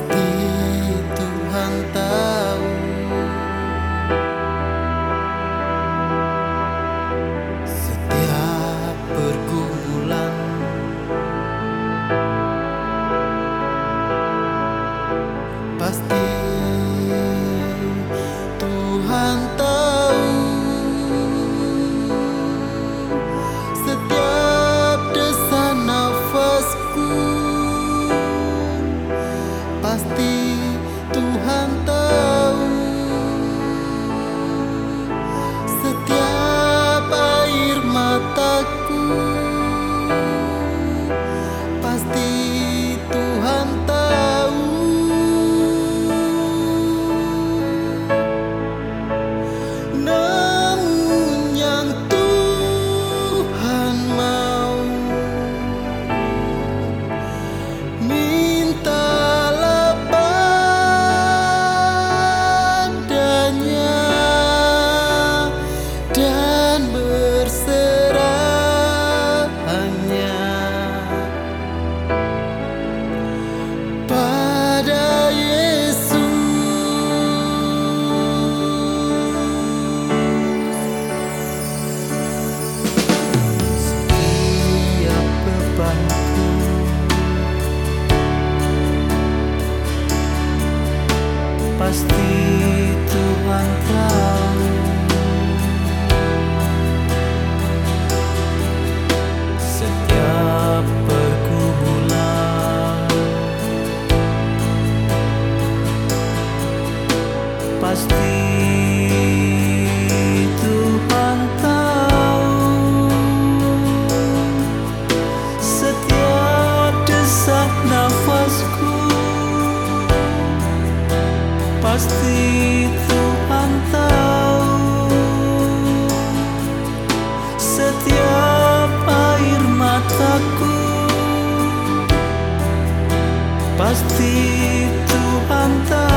más pasti Tuhan tahu Setiap air mataku Pasti Tuhan tahu